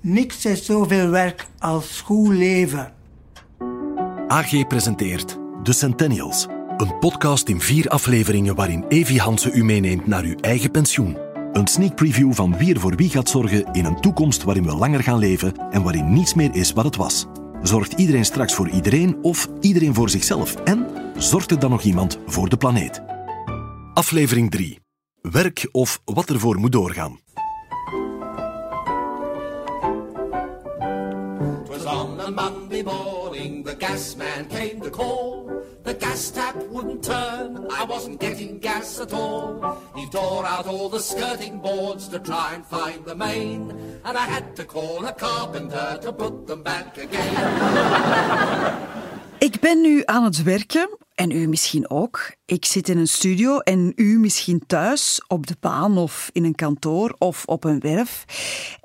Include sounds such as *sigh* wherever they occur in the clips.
Niks is zoveel werk als goed leven. AG presenteert De Centennials. Een podcast in vier afleveringen waarin Evi Hansen u meeneemt naar uw eigen pensioen. Een sneak preview van wie er voor wie gaat zorgen in een toekomst waarin we langer gaan leven en waarin niets meer is wat het was. Zorgt iedereen straks voor iedereen of iedereen voor zichzelf? En zorgt er dan nog iemand voor de planeet? Aflevering 3. Werk of wat ervoor moet doorgaan. On Monday morning the gas man came to call. The gas tap wouldn't turn, I wasn't getting gas at all. He tore out all the skirting boards to try and find the main, and I had to call a carpenter to put them back again. *laughs* Ik ben nu aan het werken en u misschien ook. Ik zit in een studio en u misschien thuis, op de baan of in een kantoor of op een werf.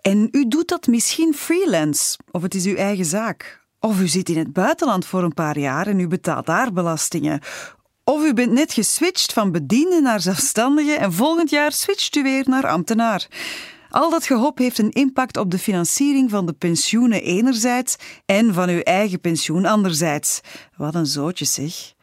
En u doet dat misschien freelance of het is uw eigen zaak. Of u zit in het buitenland voor een paar jaar en u betaalt daar belastingen. Of u bent net geswitcht van bediende naar zelfstandige en volgend jaar switcht u weer naar ambtenaar. Al dat gehop heeft een impact op de financiering van de pensioenen enerzijds en van uw eigen pensioen anderzijds. Wat een zootje zeg.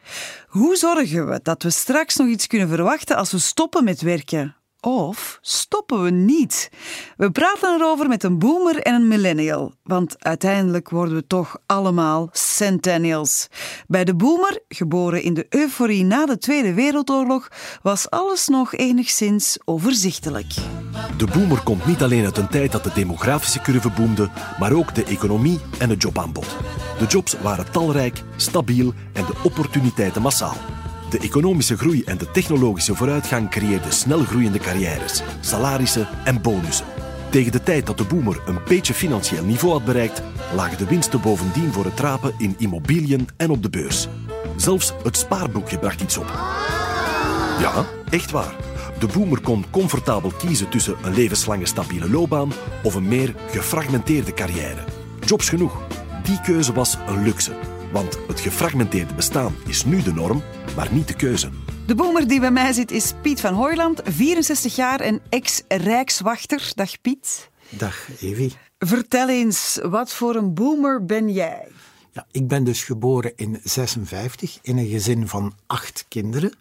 Hoe zorgen we dat we straks nog iets kunnen verwachten als we stoppen met werken? Of stoppen we niet? We praten erover met een boomer en een millennial, want uiteindelijk worden we toch allemaal centennials. Bij de boomer, geboren in de euforie na de Tweede Wereldoorlog, was alles nog enigszins overzichtelijk. De boomer komt niet alleen uit een tijd dat de demografische curve boomde, maar ook de economie en het jobaanbod. De jobs waren talrijk, stabiel en de opportuniteiten massaal. De economische groei en de technologische vooruitgang creëerden snel groeiende carrières, salarissen en bonussen. Tegen de tijd dat de boomer een beetje financieel niveau had bereikt, lagen de winsten bovendien voor het rapen in immobiliën en op de beurs. Zelfs het spaarboekje bracht iets op. Ja, echt waar. De boomer kon comfortabel kiezen tussen een levenslange stabiele loopbaan of een meer gefragmenteerde carrière. Jobs genoeg. Die keuze was een luxe. Want het gefragmenteerde bestaan is nu de norm, maar niet de keuze. De boomer die bij mij zit is Piet van Hooiland, 64 jaar en ex-rijkswachter. Dag Piet. Dag Evi. Vertel eens, wat voor een boomer ben jij? Ja, ik ben dus geboren in 56 in een gezin van acht kinderen.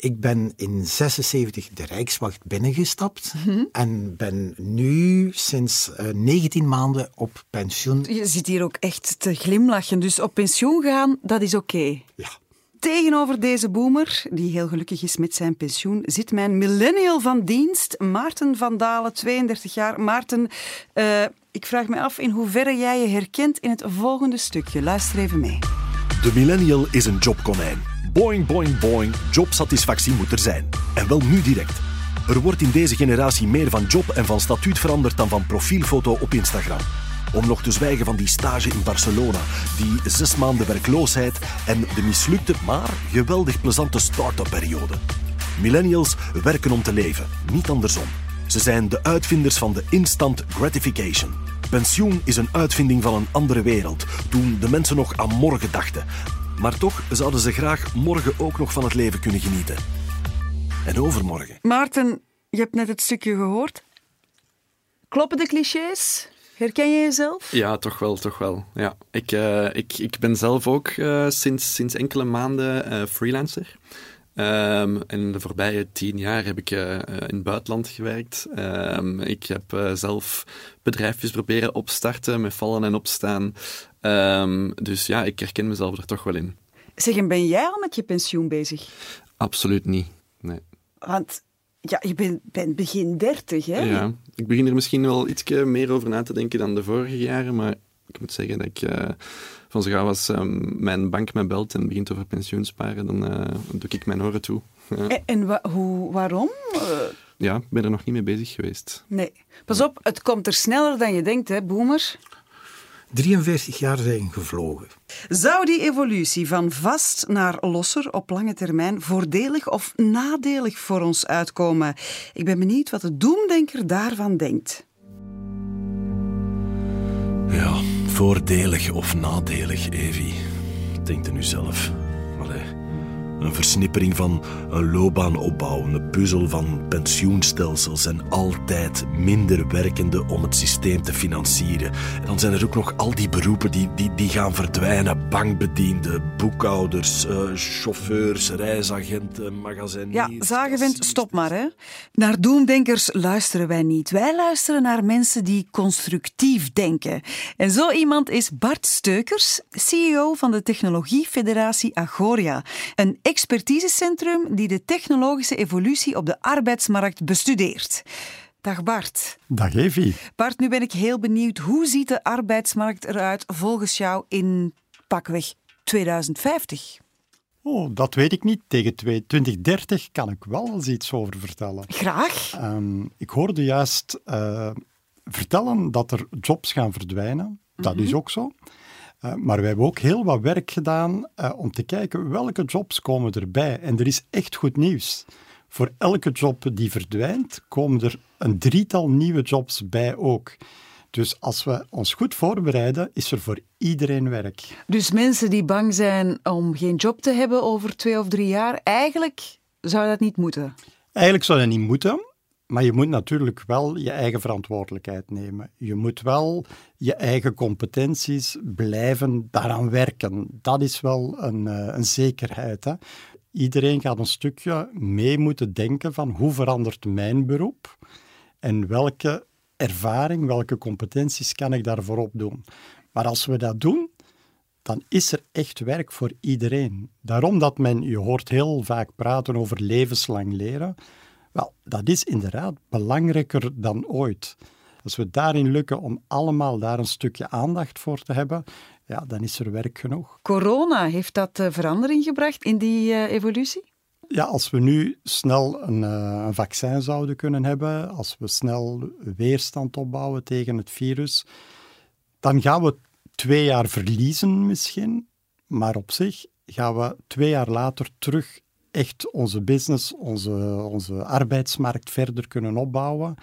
Ik ben in 76 de Rijkswacht binnengestapt en ben nu sinds eh, 19 maanden op pensioen. Je zit hier ook echt te glimlachen, dus op pensioen gaan, dat is oké. Ja, Tegenover deze boomer, die heel gelukkig is met zijn pensioen, zit mijn millennial van dienst, Maarten van Dalen, 32 jaar. Maarten, eh, ik vraag me af in hoeverre jij je herkent in het volgende stukje. Luister even mee. De millennial is een jobkonijn. Boing, boing, boing, jobsatisfactie moet er zijn. En wel nu direct. Er wordt in deze generatie meer van job en van statuut veranderd dan van profielfoto op Instagram. Om nog te zwijgen van die stage in Barcelona, die zes maanden werkloosheid en de mislukte, maar geweldig plezante start-up periode. Millennials werken om te leven, niet andersom. Ze zijn de uitvinders van de instant gratification. Pensioen is een uitvinding van een andere wereld, toen de mensen nog aan morgen dachten. Maar toch zouden ze graag morgen ook nog van het leven kunnen genieten. En overmorgen. Maarten, je hebt net het stukje gehoord. Kloppen de clichés? Herken je jezelf? Ja, toch wel, toch wel. Ja. Ik, eh, ik, ik ben zelf ook eh, sinds, sinds enkele maanden eh, freelancer. Ehm, en de voorbije tien jaar heb ik in het buitenland gewerkt. Ehm, ik heb eh, zelf bedrijfjes proberen opstarten met vallen en opstaan. Ehm, dus ja, ik herken mezelf er toch wel in. Zeg, en ben jij al met je pensioen bezig? Absoluut niet. Nee. Want ja, je bent, bent begin dertig, hè? Ja, ik begin er misschien wel iets meer over na te denken dan de vorige jaren, maar ik moet zeggen dat ik eh, van zo gauw als ehm, mijn bank mij belt en begint over pensioensparen, dan eh, doe ik mijn oren toe. Ja. En, en wa- hoe, waarom? Ja, ik ben er nog niet mee bezig geweest. nee. Pas op, het komt er sneller dan je denkt, hè, boomer? 43 jaar zijn gevlogen. Zou die evolutie van vast naar losser op lange termijn voordelig of nadelig voor ons uitkomen? Ik ben benieuwd wat de doemdenker daarvan denkt. Ja, voordelig of nadelig, Evi. Denk er nu zelf. Een versnippering van een loopbaanopbouw, een gepuzzel van pensioenstelsels en altijd minder werkende om het systeem te financieren. En dan zijn er ook nog al die beroepen die, die, die gaan verdwijnen. Bankbedienden, boekhouders, uh, chauffeurs, reisagenten, magaziniers. Ja, Zagevent, stop maar. Hè. Naar doemdenkers luisteren wij niet. Wij luisteren naar mensen die constructief denken. En zo iemand is Bart Steukers, CEO van de Technologiefederatie Agoria. Een expertisecentrum die de technologische evolutie op de arbeidsmarkt bestudeert. Dag Bart. Dag Evie. Bart, nu ben ik heel benieuwd. Hoe ziet de arbeidsmarkt eruit volgens jou in pakweg 2050? Oh, dat weet ik niet. Tegen 2030 kan ik wel eens iets over vertellen. Graag. Um, ik hoorde juist uh, vertellen dat er jobs gaan verdwijnen. Dat is mhm. ook zo. Uh, maar we hebben ook heel wat werk gedaan uh, om te kijken welke jobs komen erbij. En er is echt goed nieuws. Voor elke job die verdwijnt, komen er een drietal nieuwe jobs bij ook. Dus als we ons goed voorbereiden, is er voor iedereen werk. Dus mensen die bang zijn om geen job te hebben over twee of drie jaar, eigenlijk zou dat niet moeten? Eigenlijk zou dat niet moeten. Maar je moet natuurlijk wel je eigen verantwoordelijkheid nemen. Je moet wel je eigen competenties blijven daaraan werken. Dat is wel een, eh, een zekerheid. Hè? Iedereen gaat een stukje mee moeten denken van hoe verandert mijn beroep en welke ervaring, welke competenties kan ik daarvoor opdoen. Maar als we dat doen, dan is er echt werk voor iedereen. Daarom dat men, je hoort heel vaak praten over levenslang leren. Wel, dat is inderdaad belangrijker dan ooit. Als we daarin lukken om allemaal daar een stukje aandacht voor te hebben, ja, dan is er werk genoeg. Corona, heeft dat eh, verandering gebracht in die uh, evolutie? Ja, als we nu snel een, uh, een, vaccin zouden kunnen hebben, als we snel weerstand opbouwen tegen het virus, dan gaan we twee jaar verliezen misschien, maar op zich gaan we twee jaar later terug echt onze business, onze, onze arbeidsmarkt verder kunnen opbouwen,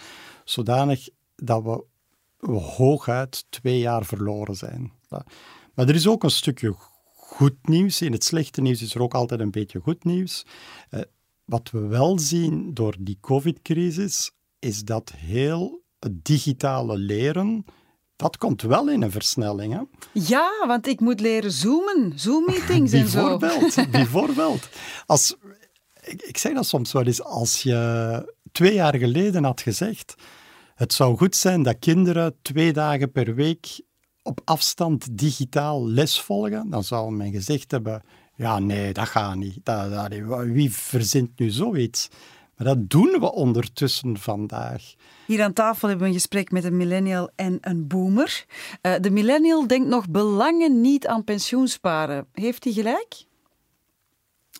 zodanig dat we, hooguit twee jaar verloren zijn. Maar er is ook een stukje goed nieuws. In het slechte nieuws is er ook altijd een beetje goed nieuws. Eh, wat we wel zien door die COVID-crisis, is dat heel het digitale leren dat komt wel in een versnelling. Hè? Ja, want ik moet leren zoomen, Zoom-meetings en *laughs* zo. *laughs* Bijvoorbeeld. Als, ik, ik zeg dat soms wel eens, als je twee jaar geleden had gezegd, het zou goed zijn dat kinderen twee dagen per week op afstand digitaal les volgen, dan zou men gezegd hebben, ja nee, dat gaat niet. Dat, dat, wie verzint nu zoiets? Maar dat doen we ondertussen vandaag. Hier aan tafel hebben we een gesprek met een millennial en een boomer. Uh, de millennial denkt nog belangen niet aan pensioensparen. Heeft hij gelijk?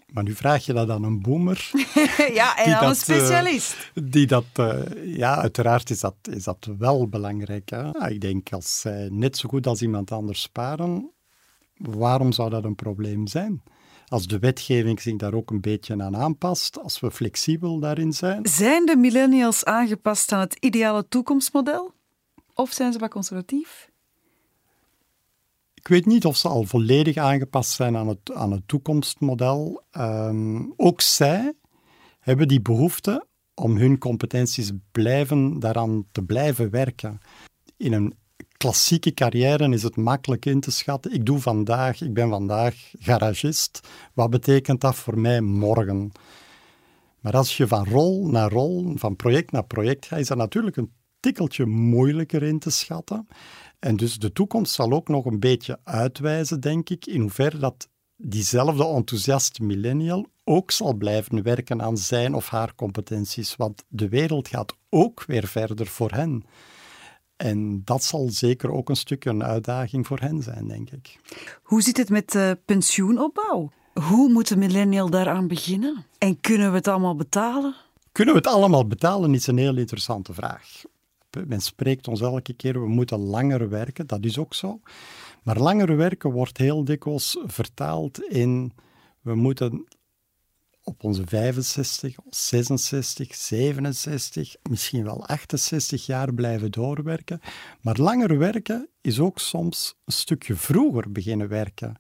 Maar nu vraag je dat aan een boomer. *laughs* ja, en aan een eh, specialist. die dat, uh, ja, uiteraard is dat, is dat wel belangrijk. Hè? Ik denk, als zij net zo goed als iemand anders sparen, waarom zou dat een probleem zijn? Als de wetgeving zich daar ook een beetje aan aanpast, als we flexibel daarin zijn. Zijn de millennials aangepast aan het ideale toekomstmodel? Of zijn ze wat conservatief? Ik weet niet of ze al volledig aangepast zijn aan het, aan het toekomstmodel. Ehm, ook zij hebben die behoefte om hun competenties blijven, daaraan te blijven werken. In een klassieke carrière is het makkelijk in te schatten. Ik doe vandaag, ik ben vandaag garagist. Wat betekent dat voor mij morgen? Maar als je van rol naar rol, van project naar project gaat, is dat natuurlijk een tikkeltje moeilijker in te schatten. En dus de toekomst zal ook nog een beetje uitwijzen, denk ik, in hoeverre dat diezelfde enthousiaste millennial ook zal blijven werken aan zijn of haar competenties, want de wereld gaat ook weer verder voor hen. En dat zal zeker ook een stuk een uitdaging voor hen zijn, denk ik. Hoe zit het met de pensioenopbouw? Hoe moet de millennial daaraan beginnen? En kunnen we het allemaal betalen? Kunnen we het allemaal betalen is een heel interessante vraag. Men spreekt ons elke keer, we moeten langer werken, dat is ook zo. Maar langer werken wordt heel dikwijls vertaald in, we moeten op onze 65, 66, 67, misschien wel 68 jaar blijven doorwerken. Maar langer werken is ook soms een stukje vroeger beginnen werken.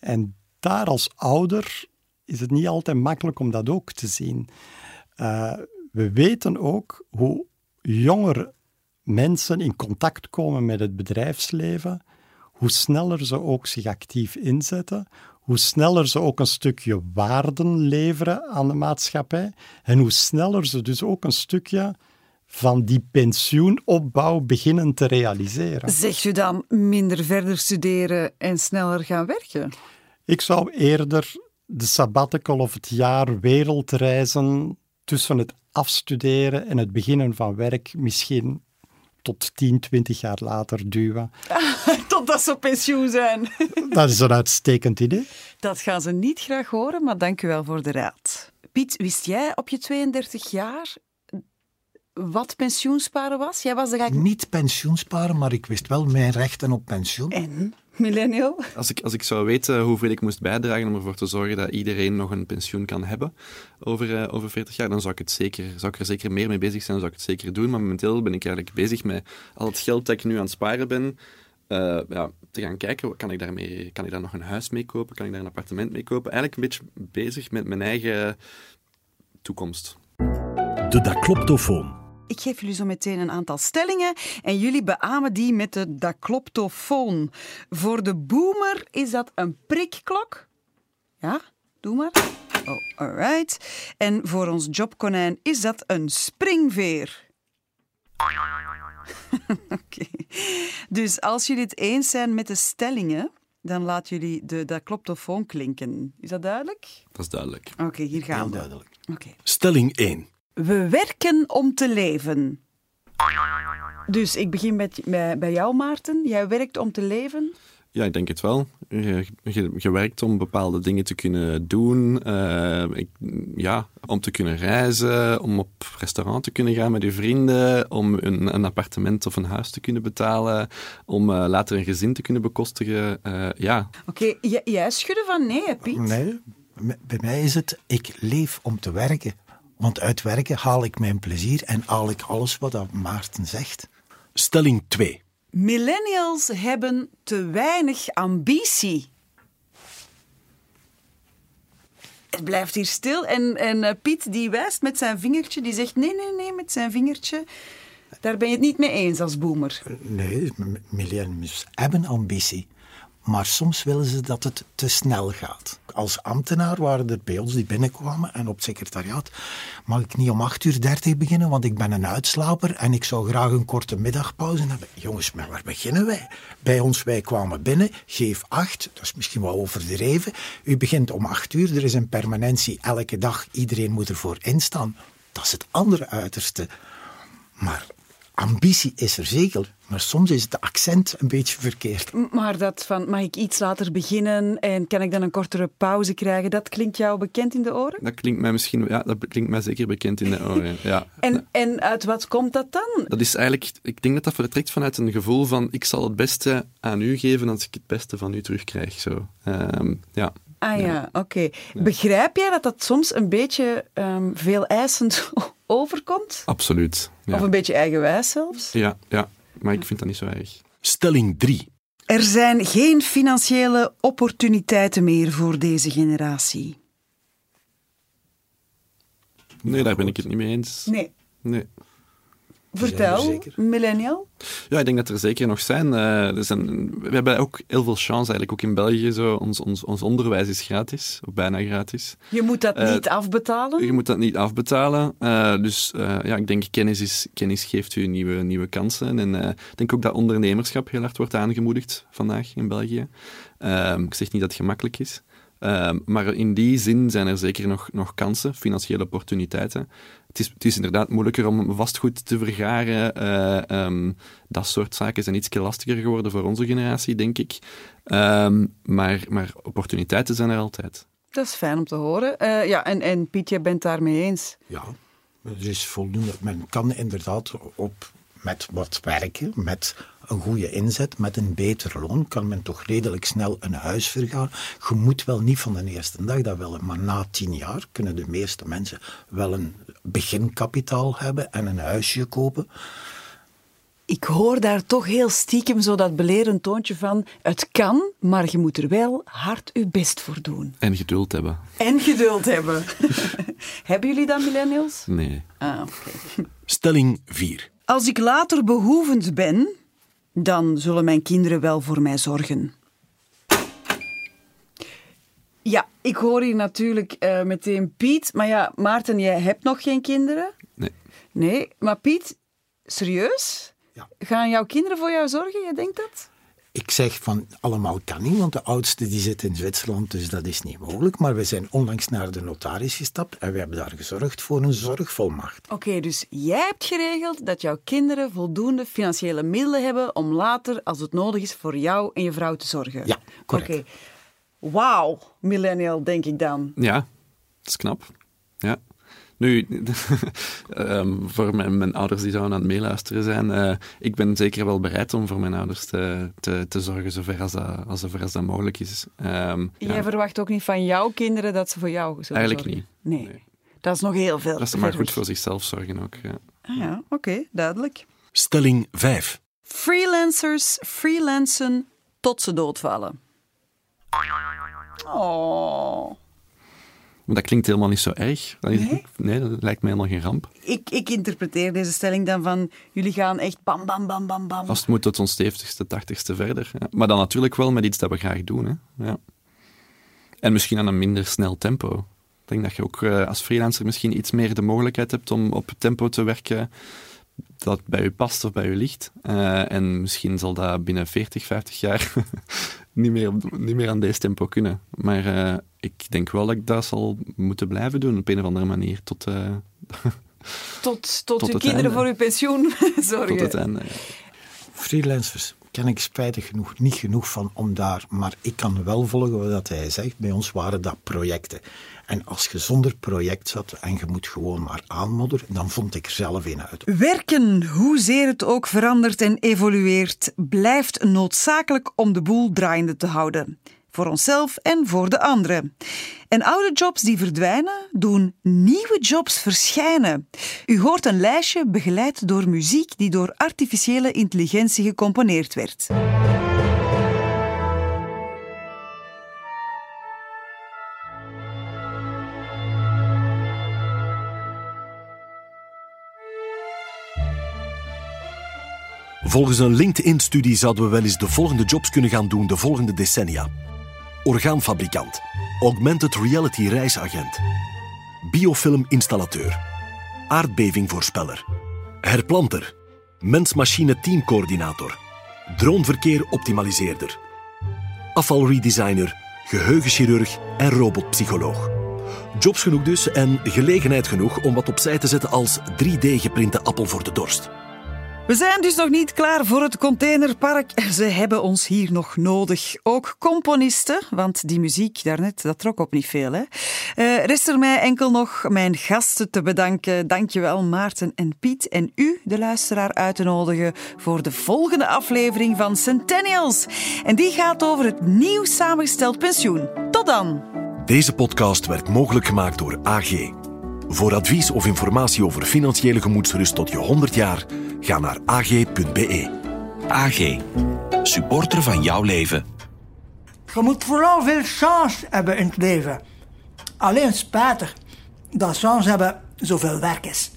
En daar als ouder is het niet altijd makkelijk om dat ook te zien. Uh, we weten ook hoe jonger mensen in contact komen met het bedrijfsleven, hoe sneller ze ook zich actief inzetten, hoe sneller ze ook een stukje waarden leveren aan de maatschappij en hoe sneller ze dus ook een stukje van die pensioenopbouw beginnen te realiseren. Zegt u dan minder verder studeren en sneller gaan werken? Ik zou eerder de sabbatical of het jaar wereldreizen tussen het afstuderen en het beginnen van werk misschien tot 10, 20 jaar later duwen. *laughs* Totdat ze op pensioen zijn. *laughs* Dat is een uitstekend idee. Dat gaan ze niet graag horen, maar dank u wel voor de raad. Piet, wist jij op je 32 jaar wat pensioensparen was? Jij was er eigenlijk... Niet pensioensparen, maar ik wist wel mijn rechten op pensioen. En? Millennial? Als ik, als ik zou weten hoeveel ik moest bijdragen om ervoor te zorgen dat iedereen nog een pensioen kan hebben over, uh, over 40 jaar, dan zou ik, het zeker, zou ik er zeker meer mee bezig zijn, dan zou ik het zeker doen. Maar momenteel ben ik eigenlijk bezig met al het geld dat ik nu aan het sparen ben, uh, ja, te gaan kijken, kan ik, daarmee, kan ik daar nog een huis mee kopen? Kan ik daar een appartement mee kopen? Eigenlijk een beetje bezig met mijn eigen toekomst. De Dakloptofoon. Ik geef jullie zo meteen een aantal stellingen en jullie beamen die met de dakloptofoon. Voor de boomer is dat een prikklok. Ja, doe maar. Oh, alright. En voor ons jobkonijn is dat een springveer. *laughs* Oké. Dus als jullie het eens zijn met de stellingen, dan laat jullie de dakloptofoon klinken. Is dat duidelijk? Dat is duidelijk. Oké, hier gaan Heel we. duidelijk. Oké. Stelling 1. We werken om te leven. Dus ik begin met, bij, bij jou, Maarten. Jij werkt om te leven. Ja, ik denk het wel. Je, je, je werkt om bepaalde dingen te kunnen doen. eh, ik- ja, om te kunnen reizen, om op restaurant te kunnen gaan met je vrienden, om een, een appartement of een huis te kunnen betalen, om eh, later een gezin te kunnen bekostigen. Eh, ja, Oké, jij schudde van nee, hè, Piet? Nee, bij mij is het, ik leef om te werken. Want uit werken haal ik mijn plezier en haal ik alles wat dat Maarten zegt. Stelling 2. Millennials hebben te weinig ambitie. Het blijft hier stil en, en eh, Piet die wijst met zijn vingertje, die zegt nee, nee, nee, met zijn vingertje. Daar ben je het niet mee eens als boomer. Nee, m- millennials hebben ambitie. Maar soms willen ze dat het te snel gaat. Als ambtenaar waren er bij ons die binnenkwamen en op het secretariaat mag ik niet om 8 uur 30 beginnen, want ik ben een uitslaper en ik zou graag een korte middagpauze hebben. Jongens, maar waar beginnen wij? Bij ons, wij kwamen binnen, geef 8, dat is misschien wel overdreven. U begint om 8 uur, er is een permanentie elke dag, iedereen moet ervoor instaan. Dat is het andere uiterste. Maar ambitie is er zeker, maar soms is het accent een beetje verkeerd. Maar dat van, mag ik iets later beginnen en kan ik dan een kortere pauze krijgen, dat klinkt jou bekend in de oren? dat klinkt mij misschien, ja, dat klinkt mij zeker bekend in de *laughs* oren. Ja. En, en uit wat komt dat dan? Dat is eigenlijk, ik denk dat dat vertrekt vanuit een gevoel van ik zal het beste aan u geven als ik het beste van u terugkrijg. Zo. Ehm, ja. Ah ja, oké. Begrijp jij dat dat soms een beetje ehm, veel eisend *laughs* overkomt? Absoluut. Ja. Of een beetje eigenwijs zelfs? ja, ja, maar ik vind dat niet zo erg. Stelling 3. Er zijn geen financiële opportuniteiten meer voor deze generatie. Nee, daar ben ik het niet mee eens. Nee. Nee. Vertel, millennial. Ja, ik denk dat er zeker nog zijn. Eh, er zijn we hebben ook heel veel chance eigenlijk, ook in België. Zo. Ons, ons, ons onderwijs is gratis, of bijna gratis. Je moet dat Eh, niet afbetalen. Je moet dat niet afbetalen. Eh, dus ja, ik denk kennis, is, kennis geeft u nieuwe, nieuwe kansen. En ik denk ook dat ondernemerschap heel hard wordt aangemoedigd vandaag in België. Ehm, ik zeg niet dat het gemakkelijk is. Ehm, maar in die zin zijn er zeker nog, nog kansen, financiële opportuniteiten. Het is, het is inderdaad moeilijker om vastgoed te vergaren. eh, ehm, dat soort zaken zijn iets lastiger geworden voor onze generatie, denk ik. Ehm, maar, maar opportuniteiten zijn er altijd. Dat is fijn om te horen. Eh, ja, en, en Piet, jij bent daarmee eens. Ja, er is voldoende. Men kan inderdaad op, met wat werken, met een goede inzet, met een beter loon, kan men toch redelijk snel een huis vergaren. Je moet wel niet van de eerste dag dat willen, maar na tien jaar kunnen de meeste mensen wel een beginkapitaal hebben en een huisje kopen. ik hoor daar toch heel stiekem zo dat belerend toontje van het kan, maar je moet er wel hard je best voor doen. En geduld hebben. En geduld hebben. *laughs* Hebben jullie dat, millennials? Nee. Ah, oké. Stelling 4. Als ik later behoevend ben, dan zullen mijn kinderen wel voor mij zorgen. Ja, ik hoor hier natuurlijk eh, meteen Piet. Maar ja, Maarten, jij hebt nog geen kinderen? Nee. Nee, maar Piet, serieus? Ja. Gaan jouw kinderen voor jou zorgen? Je denkt dat? Ik zeg van allemaal kan niet, want de oudste die zit in Zwitserland, dus dat is niet mogelijk. Maar we zijn onlangs naar de notaris gestapt en we hebben daar gezorgd voor een zorgvolmacht. Oké, dus jij hebt geregeld dat jouw kinderen voldoende financiële middelen hebben om later, als het nodig is, voor jou en je vrouw te zorgen. Ja, correct. Oké. Wauw, millennial, denk ik dan. Ja, dat is knap. Ja. Nu, *laughs* ehm, voor mijn, mijn ouders die zouden aan het meeluisteren zijn, eh, ik ben zeker wel bereid om voor mijn ouders te, te, te zorgen zover als dat, als zover als dat mogelijk is. Ehm, Jij ja, verwacht ook niet van jouw kinderen dat ze voor jou zullen Eigenlijk zorgen? niet. Nee. Nee. Dat is nog heel veel. dat ze maar goed voor zichzelf zorgen ook. Ja. Ah ja, oké, duidelijk. Stelling 5. Freelancers freelancen tot ze doodvallen. Oh. Maar dat klinkt helemaal niet zo erg. Nee? nee, dat lijkt me helemaal geen ramp. Ik, ik interpreteer deze stelling dan van jullie gaan echt bam, bam, bam, bam, bam. Het moet tot ons 70ste, 80ste verder. Ja. Maar dan natuurlijk wel met iets dat we graag doen. Hè. Ja. En misschien aan een minder snel tempo. Ik denk dat je ook eh, als freelancer misschien iets meer de mogelijkheid hebt om op tempo te werken dat bij u past of bij u ligt. Eh, en misschien zal dat binnen 40, 50 jaar *laughs* niet, meer, op- niet meer aan deze tempo kunnen. Maar eh, ik denk wel dat ik dat zal moeten blijven doen op een of andere manier. Tot, eh, tot tot, *laughs* tot uw kinderen einde. voor uw pensioen *laughs* zorgen. tot het einde. ja. Freelancers ken ik spijtig genoeg niet genoeg van om daar, maar ik kan wel volgen wat hij zegt. Bij ons waren dat projecten. En als je zonder project zat en je moet gewoon maar aanmodderen, dan vond ik er zelf een uit. Werken, hoezeer het ook verandert en evolueert, blijft noodzakelijk om de boel draaiende te houden. Voor onszelf en voor de anderen. En oude jobs die verdwijnen, doen nieuwe jobs verschijnen. U hoort een lijstje begeleid door muziek die door artificiële intelligentie gecomponeerd werd. Volgens een LinkedIn-studie zouden we wel eens de volgende jobs kunnen gaan doen de volgende decennia. Orgaanfabrikant, augmented reality reisagent, biofilm-installateur, aardbevingvoorspeller, herplanter, mens-machine teamcoördinator, droneverkeer-optimaliseerder, afvalredesigner, geheugenchirurg en robotpsycholoog. Jobs genoeg dus en gelegenheid genoeg om wat opzij te zetten als 3D-geprinte appel voor de dorst. We zijn dus nog niet klaar voor het containerpark. Ze hebben ons hier nog nodig. Ook componisten, want die muziek daarnet, dat trok op niet veel. Hè? Eh, rest er mij enkel nog mijn gasten te bedanken. Dankjewel Maarten en Piet. En u, de luisteraar, uit te nodigen voor de volgende aflevering van Centennials. En die gaat over het nieuw samengesteld pensioen. Tot dan! Deze podcast werd mogelijk gemaakt door AG. Voor advies of informatie over financiële gemoedsrust tot je 100 jaar, ga naar ag.be. AG. Supporter van jouw leven. Je moet vooral veel chance hebben in het leven. Alleen spijtig dat chance hebben zoveel werk is.